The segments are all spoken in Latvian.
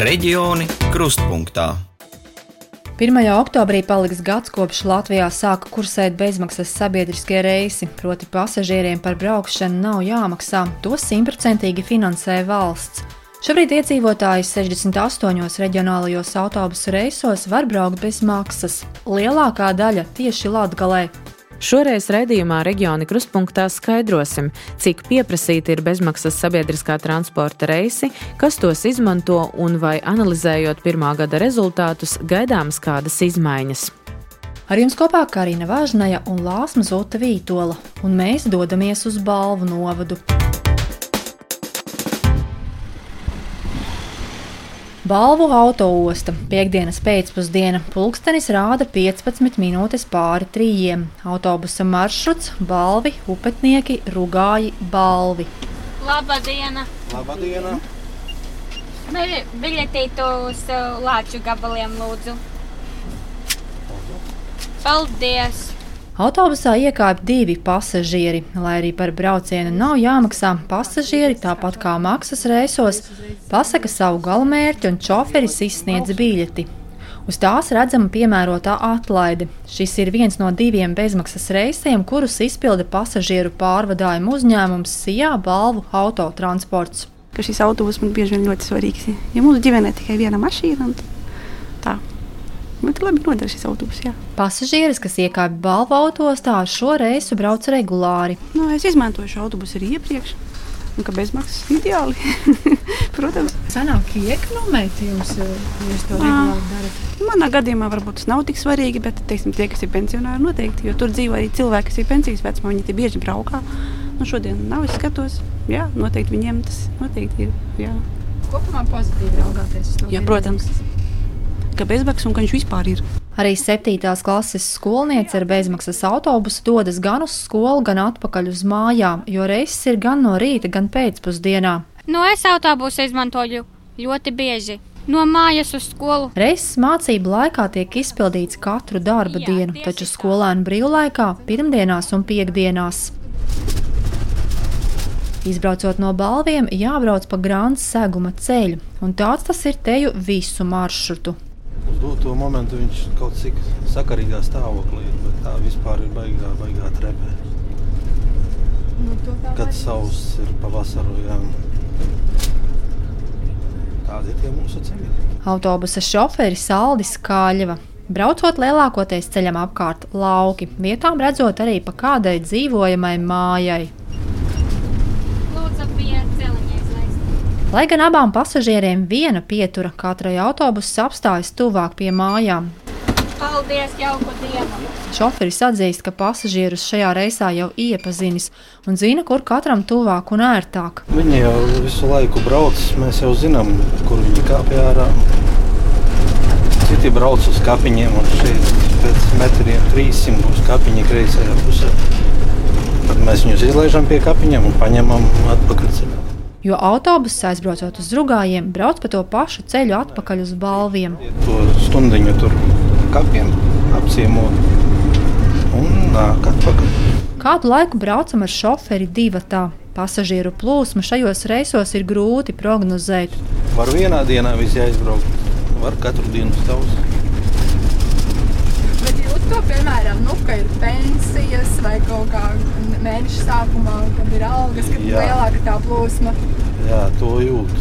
Reģioni krustpunktā. 1. oktobrī paliks gads, kopš Latvijā sāka kursēt bezmaksas sabiedriskie reisi, proti pasažieriem par braukšanu nav jāmaksā, to simtprocentīgi finansē valsts. Šobrīd iedzīvotāji 68 reģionālajos autobusu reisos var braukt bez maksas, lielākā daļa tieši Latvijā. Šoreiz raidījumā reģiona krustpunktā skaidrosim, cik pieprasīti ir bezmaksas sabiedriskā transporta reisi, kas tos izmanto un vai analizējot pirmā gada rezultātus, gaidāmas kādas izmaiņas. Ar jums kopā Karina Vāžnaja un Lāsma Zota Vītola, un mēs dodamies uz Balvu novadu. Balvu autoosta. Piektdienas pēcpusdiena. Pulkstenis rāda 15 minūtes pāri trījiem. Autobusa maršruts - Balvi, upetnieki, rugāji, Balvi. Labadiena! Labadiena! Biļetītu uz uh, lāču gabaliem lūdzu. Paldies! Autobusā iekāpa divi pasažieri. Lai arī par braucienu nav jāmaksā, pasažieri, tāpat kā maksas reisos, pasaka savu galamērķi un šoferis izsniedz biļeti. Uz tās redzama piemērotā atlaide. Šis ir viens no diviem bezmaksas reisiem, kurus izpilda pasažieru pārvadājumu uzņēmums Sijā balvu autotransports. Ka šis autobus man bieži vien ļoti svarīgs. Ja mūsu ģimenē tikai viena mašīna, tā Bet labi nodara šis autobus. Jā. Pasažieris, kas iekāpa balvu autostā, šo reisu brauc regulāri. Nu, es izmantoju šo autobusu arī iepriekš. Un ka bezmaksas ideāli. Protams. Sanāk, iekonomēt jums, ja jūs to regulāri darat. Manā gadījumā varbūt tas nav tik svarīgi, bet teiksim, tie, kas ir pensionāri, noteikti. Jo tur dzīvo arī cilvēki, kas ir pensijas vecumā, viņi tie bieži braukā. Nu, šodien nav, es skatos. Jā, noteikti viņiem tas noteikti ir. Jā. Kopumā pozitīvi raugāties uz to. Jā, protams. Bezmaksas ka bezmaksas un ka viņš vispār ir. Arī 7. klases skolniece ar bezmaksas autobusu dodas gan uz skolu, gan atpakaļ uz mājām, jo reises ir gan no rīta, gan pēcpusdienā. No es autobusu izmantoju ļoti bieži. No mājas uz skolu. Reizes mācību laikā tiek izpildīts katru darba Jā, dienu, taču skolēnu brīvlaikā, pirmdienās un piekdienās. Izbraucot no balviem, jābrauc pa grāmatas seguma ceļu, un tāds tas ir teju visu maršrutu uz doto momentu viņš kaut cik sakarīgā stāvoklī ir, bet tā vispār ir baigā, baigā trepē. Nu, Kad sauss ir pavasaru, jā. Tādi ir tie mūsu ceļi. Autobusa šoferis Aldis Kāļeva. Braucot lielākoties ceļam apkārt lauki, vietām redzot arī pa kādai dzīvojamai mājai. Lai gan abām pasažieriem viena pietura, katrai autobuss apstājas tuvāk pie mājām. Paldies, jauku dienu! Šoferis atzīst, ka pasažierus šajā reisā jau iepazinis un zina, kur katram tuvāk un ērtāk. Viņi jau visu laiku brauc, mēs jau zinām, kur viņi kāpj ārā. Citi brauc uz kapiņiem, un šeit pēc metriem 300 būs kapiņi kreisajā pusē. Tad mēs viņus izlaižam pie kapiņiem un paņemam atpakaļ ceļā jo autobuss aizbraucot uz rugājiem, brauc pa to pašu ceļu atpakaļ uz balviem. To stundiņu tur kapiem apciemot un nāk atpakaļ. Kādu laiku braucam ar šoferi divatā. Pasažieru plūsmu šajos reisos ir grūti prognozēt. Var vienā dienā visi aizbraukt, var katru dienu stāvus to, piemēram, nu, ka ir pensijas vai kaut kā mēneša sākumā, kad ir algas, kad ir lielāka tā plūsma. Jā, to jūt.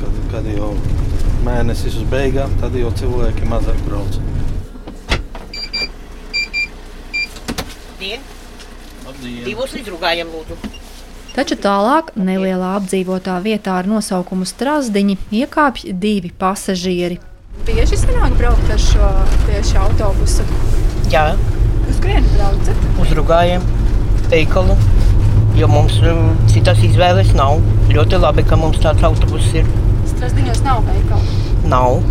Kad, kad jau mēnesis uz beigām, tad jau cilvēki mazāk brauc. Dien. Labdien. Divos līdzrugājiem lūdzu. Taču tālāk, nelielā apdzīvotā vietā ar nosaukumu Strasdiņi, iekāpj divi pasažieri Bieži sanāk braukt ar šo tieši autobusu? Jā. Uz kurieni braucat? Uz rugājiem, veikalu, jo mums um, citas izvēles nav. Ļoti labi, ka mums tāds autobus ir. Strasdiņos nav veikalu? Nav.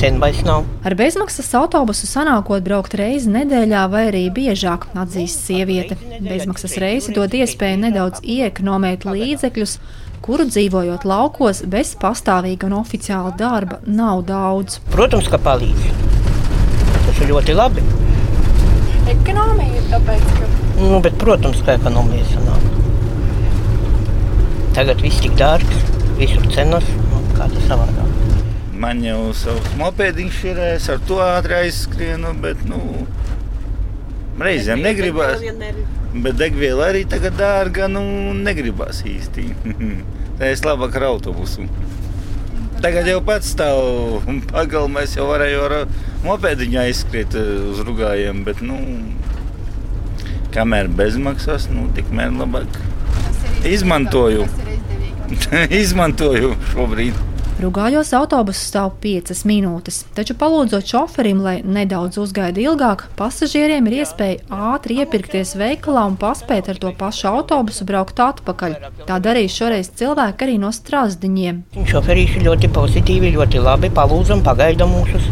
Sen vairs nav. Ar bezmaksas autobusu sanākot braukt reizi nedēļā vai arī biežāk, atzīst sieviete. Bezmaksas reisi dod iespēju nedaudz iekonomēt līdzekļus, kuru dzīvojot laukos bez pastāvīga un oficiāla darba nav daudz. Protams, ka palīdz. Tas ir ļoti labi. Ekonomija ir tāpēc, ka. Nu, bet, protams, ka ekonomija sanāk. Tagad viss tik dārgs, visur cenas, nu, kā tas savādāk. Man jau savs mopēdiņš ir, es ar to ātri aizskrienu, bet, nu, reizēm negribas. Bet degviela arī tagad dārga, nu, negribas īsti. Tā es labāk ar autobusu. Tagad jau pats stāv pagalmā, es jau varēju ar mopēdiņu aizskriet eh, uz rugājiem, bet, nu, kamēr bezmaksas, nu, tikmēr labāk izmantoju. Izmantoju šobrīd. Rugājos autobusu stāv 5 minūtes, taču palūdzot šoferim, lai nedaudz uzgaida ilgāk, pasažieriem ir iespēja ātri iepirkties veikalā un paspēt ar to pašu autobusu braukt atpakaļ. Tā darīja šoreiz cilvēki arī no strāzdiņiem. Šoferīši ļoti pozitīvi, ļoti labi palūdzam, pagaida mūsus.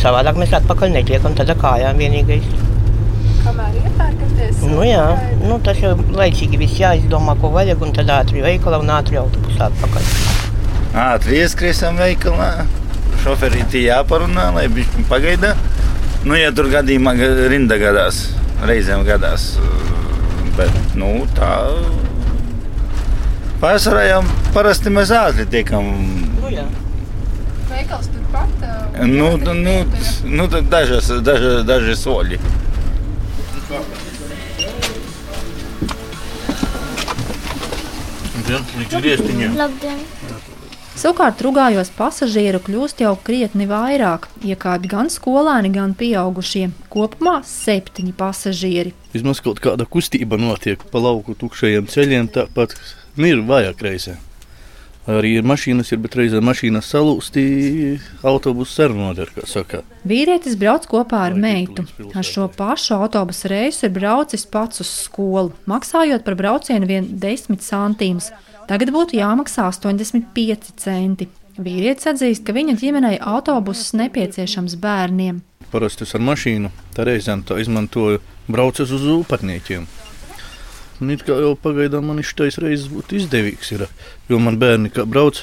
Savādāk mēs atpakaļ netiekam, tad kājām vienīgais. Kamēr iepērkaties? Nu, jā, nu, tas jau laicīgi viss jāizdomā, ko vajag, un tad ātri veikalā un ātri autobusā atpakaļ. Ātri ieskriesim veikalā. Šoferītī jāparunā, lai viņš pagaida. Nu, ja tur gadījumā rinda gadās, reizēm gadās. Bet, nu, tā. Pārsvarā jau parasti mēs ātri tiekam. Nu, jā. Veikals turpat. Nu, nu, nu, nu dažas, dažas, daži soļi. Labdien! Savukārt, rugājos pasažieru kļūst jau krietni vairāk. Iekāpj gan skolēni, gan pieaugušie. Kopumā septiņi pasažieri. Vismaz kaut kāda kustība notiek pa lauku tukšajiem ceļiem, tāpat nu, ir vajag reizē. Arī ir mašīnas, ir, bet reizē mašīnas salūstī, autobusu sarunāta, kā saka. Vīrietis brauc kopā ar meitu. Ar šo pašu autobusu reisu ir braucis pats uz skolu, maksājot par braucienu vien 10 centīmus. Tagad būtu jāmaksā 85 centi. Vīrietis atzīst, ka viņa ģimenei autobusus nepieciešams bērniem. Parasti es ar mašīnu, tā reizēm to izmantoju, braucot uz upatniekiem. Un it kā jau pagaidām man šis reizes būtu izdevīgs, ir, jo man bērni kā brauc.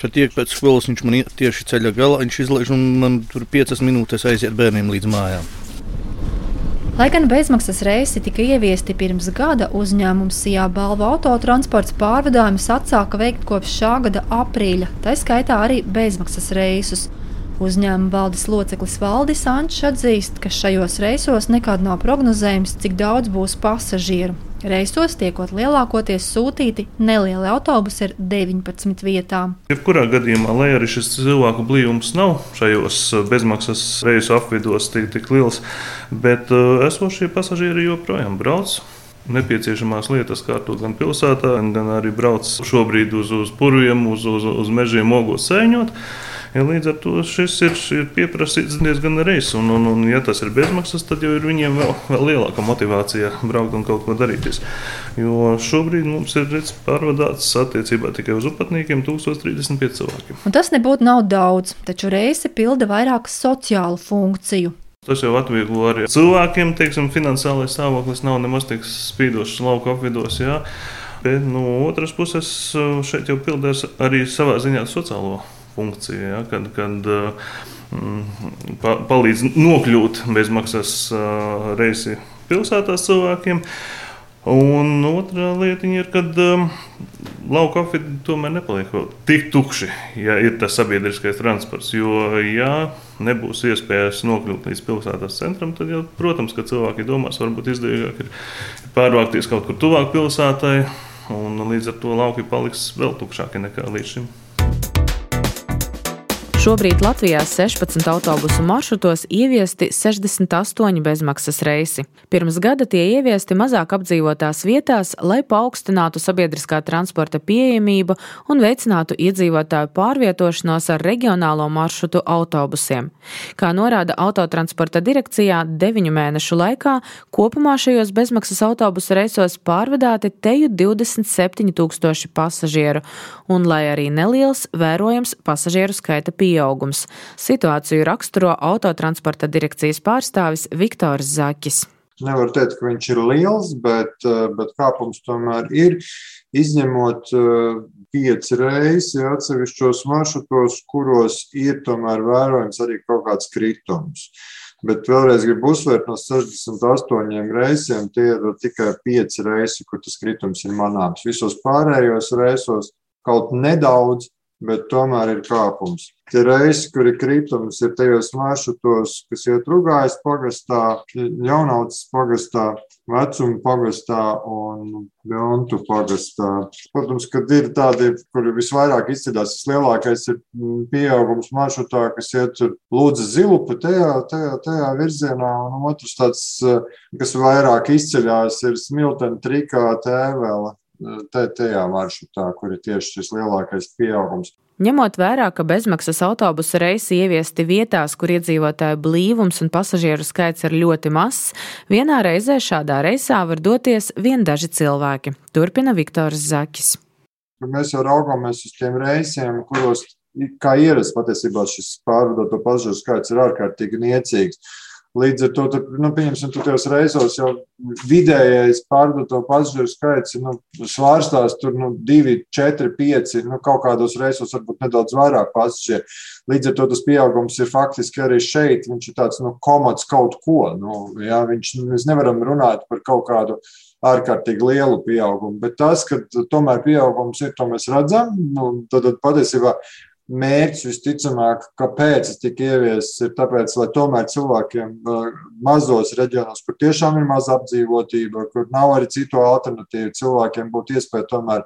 Kad tiek pēc skolas, viņš man tieši ceļa galā, viņš izlaiž un man tur piecas minūtes aiziet bērniem līdz mājām. Lai gan bezmaksas reisi tika ieviesti pirms gada, uzņēmums Sijā balva autotransports pārvadājumus atsāka veikt kopš šā gada aprīļa, tā skaitā arī bezmaksas reisus. Uzņēmuma valdes loceklis Valdis Ančs atzīst, ka šajos reisos nekad nav prognozējams, cik daudz būs pasažieru. Reisos tiekot lielākoties sūtīti nelieli autobusi ar 19 vietām. Jebkurā gadījumā, lai arī šis cilvēku blīvums nav šajos bezmaksas reisu apvidos tik, tik liels, bet uh, esošie pasažieri joprojām brauc nepieciešamās lietas kārtot gan pilsētā, gan arī brauc šobrīd uz, uz purviem, uz, uz, uz mežiem, ogos sēņot. Ja līdz ar to šis ir, ir pieprasīts diezgan reizes, un, un, un, ja tas ir bezmaksas, tad jau ir viņiem vēl, vēl lielāka motivācija braukt un kaut ko darīties. Jo šobrīd mums ir redz, pārvadāts attiecībā tikai uz upatniekiem 1035 cilvēkiem. Un tas nebūtu nav daudz, taču reise pilda vairāk sociālu funkciju. Tas jau atvieglo arī cilvēkiem, teiksim, finansiālais stāvoklis nav nemaz tik spīdošs lauka apvidos. Jā. Bet no otras puses, šeit jau pildās arī savā ziņā sociālo funkcija, ja, kad, kad mm, pa, palīdz nokļūt bezmaksas reisi pilsētās cilvēkiem. Un otra lieta ir, ka um, lauka apvidi tomēr nepaliek tik tukši, ja ir tas sabiedriskais transports. Jo, ja nebūs iespējas nokļūt līdz pilsētas centram, tad, jau, protams, cilvēki domās, varbūt izdevīgāk ir pārvākties kaut kur tuvāk pilsētai, un līdz ar to lauki paliks vēl tukšāki nekā līdz šim. Šobrīd Latvijā 16 autobusu maršrutos ieviesti 68 bezmaksas reisi. Pirms gada tie ieviesti mazāk apdzīvotās vietās, lai paaugstinātu sabiedriskā transporta pieejamību un veicinātu iedzīvotāju pārvietošanos ar reģionālo maršrutu autobusiem. Kā norāda autotransporta direkcijā, deviņu mēnešu laikā kopumā šajos bezmaksas autobusu reisos pārvadāti teju 27 tūkstoši pasažieru, un lai arī neliels, vērojams pasažieru skaita pieejamība pieaugums. Situāciju raksturo autotransporta direkcijas pārstāvis Viktors Zakis. Nevar teikt, ka viņš ir liels, bet, eh, bet kāpums tomēr ir. Izņemot eh, pieci reizes ja, atsevišķos maršrutos, kuros ir tomēr vērojams arī kaut kāds kritums. Bet vēlreiz gribu uzsvērt, no 68 reizēm tie ir tikai 5 reizes, kur tas kritums ir manāms. Visos pārējos reisos kaut nedaudz, bet tomēr ir kāpums. Tie reisi, kur ir kritums, ir tajos maršrutos, kas iet Rugājas pagastā, Jaunautas pagastā, Vecuma pagastā un Jontu pagastā. Protams, kad ir tādi, kuri visvairāk izceļas, vislielākais ir pieaugums maršrutā, kas iet Lūdzu Zilupa tajā, tajā, tajā virzienā, un otrs tāds, kas vairāk izceļās, ir Smiltena Trikā Tēvela tajā maršrutā, kur ir tieši šis lielākais pieaugums. Ņemot vērā, ka bezmaksas autobusu reisi ieviesti vietās, kur iedzīvotāju blīvums un pasažieru skaits ir ļoti mazs, vienā reizē šādā reisā var doties vien daži cilvēki. Turpina Viktors Zakis. Mēs jau raugāmies uz tiem reisiem, kuros, kā ierasts, patiesībā šis pārvadoto pasažieru skaits ir ārkārtīgi niecīgs. Līdz ar to, tad, nu, pieņemsim, tajos reisos jau vidējais pārdoto pasažieru skaits nu, svārstās tur nu, 2, 4, 5, nu, kaut kādos reisos varbūt nedaudz vairāk pasažieru. Līdz ar to tas pieaugums ir faktiski arī šeit. Viņš ir tāds nu, komods kaut ko. Nu, jā, viņš, mēs nevaram runāt par kaut kādu ārkārtīgi lielu pieaugumu. Bet tas, ka tomēr pieaugums ir, to mēs redzam. Nu, tad, tad patiesībā mērķis visticamāk, kāpēc tas tika ieviests, ir tāpēc, lai tomēr cilvēkiem mazos reģionos, kur tiešām ir maza apdzīvotība, kur nav arī citu alternatīvu, cilvēkiem būtu iespēja tomēr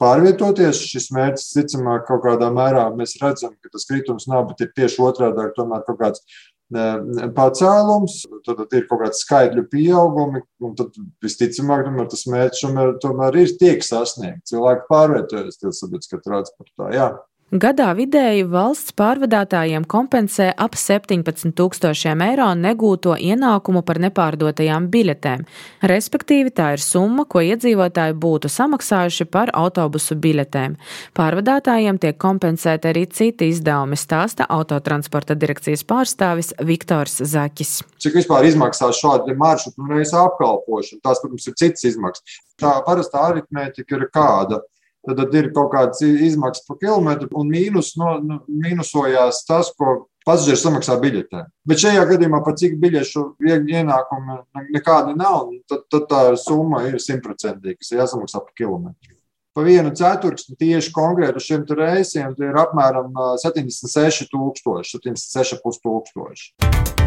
pārvietoties. Šis mērķis, ticamāk, kaut kādā mērā mēs redzam, ka tas kritums nav, bet ir tieši otrādi, tomēr kaut kāds pacēlums, tad ir kaut kāds skaidri pieaugumi, un tad visticamāk, tomēr tas mērķis tomēr ir tiek sasniegts. Cilvēki pārvietojas sabiedriskā transportā. Jā. Gadā vidēji valsts pārvadātājiem kompensē ap 17 tūkstošiem eiro negūto ienākumu par nepārdotajām biļetēm. Respektīvi, tā ir summa, ko iedzīvotāji būtu samaksājuši par autobusu biļetēm. Pārvadātājiem tiek kompensēti arī citi izdevumi, stāsta autotransporta direkcijas pārstāvis Viktors Zakis. Cik vispār izmaksā šādi maršruti un reizes apkalpošana? Tās, protams, ir citas izmaksas. Tā parastā aritmētika ir kāda tad, tad ir kaut kādas izmaksas par kilometru, un mīnus, no, no, mīnusojās tas, ko pasažieris samaksā biļetē. Bet šajā gadījumā par cik biļešu ienākumu nekādi nav, tad, tad tā summa ir simtprocentīga, kas jāsamaksā par kilometru. Pa vienu ceturksni tieši konkrēti uz šiem reisiem ir apmēram 76,000, 76,5 tūkstoši.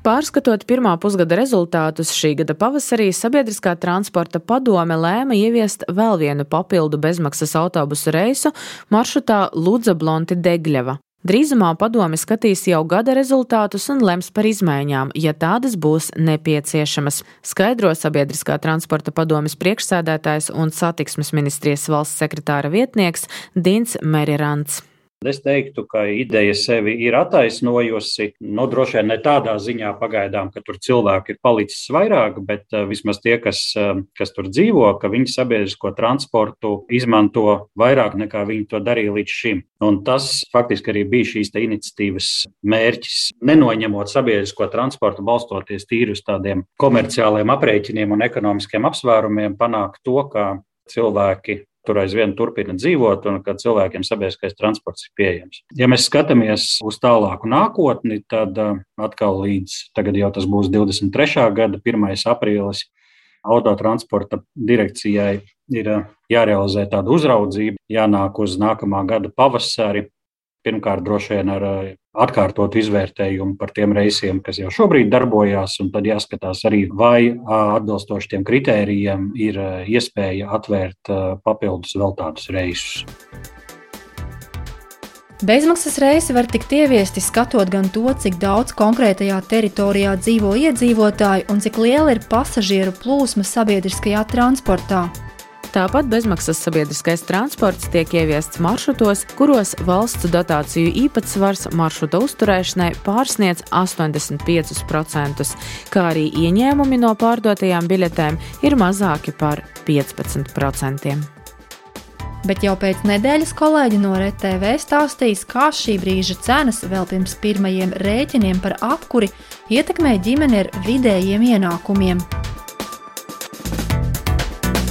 Pārskatot pirmā pusgada rezultātus, šī gada pavasarī sabiedriskā transporta padome lēma ieviest vēl vienu papildu bezmaksas autobusu reisu maršrutā Ludza Blonti Degļeva. Drīzumā padome skatīs jau gada rezultātus un lems par izmaiņām, ja tādas būs nepieciešamas, skaidro sabiedriskā transporta padomes priekšsēdētājs un satiksmes ministrijas valsts sekretāra vietnieks Dins Merirants. Es teiktu, ka ideja sevi ir attaisnojusi. Nu, droši vien ne tādā ziņā pagaidām, ka tur cilvēki ir palicis vairāk, bet uh, vismaz tie, kas, uh, kas tur dzīvo, ka viņi sabiedrisko transportu izmanto vairāk nekā viņi to darīja līdz šim. Un tas faktiski arī bija šīs iniciatīvas mērķis. Nenoņemot sabiedrisko transportu, balstoties tīri uz tādiem komerciāliem aprēķiniem un ekonomiskiem apsvērumiem, panākt to, ka cilvēki tur aizvien turpina dzīvot un ka cilvēkiem sabiedriskais transports ir pieejams. Ja mēs skatāmies uz tālāku nākotni, tad uh, atkal līdz tagad jau tas būs 23. gada 1. aprīlis. Autotransporta direkcijai ir uh, jārealizē tāda uzraudzība, jānāk uz nākamā gada pavasari, Pirmkārt, droši vien ar eh, atkārtotu izvērtējumu par tiem reisiem, kas jau šobrīd darbojās, un tad jāskatās arī, vai atbilstoši tiem kritērijiem ir iespēja atvērt papildus vēl tādus reisus. Bezmaksas reisi var tikt ieviesti skatot gan to, cik daudz konkrētajā teritorijā dzīvo iedzīvotāji un cik liela ir pasažieru plūsma sabiedriskajā transportā. Tāpat bezmaksas sabiedriskais transports tiek ieviests maršrutos, kuros valsts dotāciju īpatsvars maršruta uzturēšanai pārsniedz 85%, kā arī ieņēmumi no pārdotajām biļetēm ir mazāki par 15%. Bet jau pēc nedēļas kolēģi no RTV stāstīs, kā šī brīža cenas vēl pirms pirmajiem rēķiniem par apkuri ietekmē ģimeni ar vidējiem ienākumiem.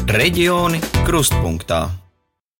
Reģioni krustpunktā.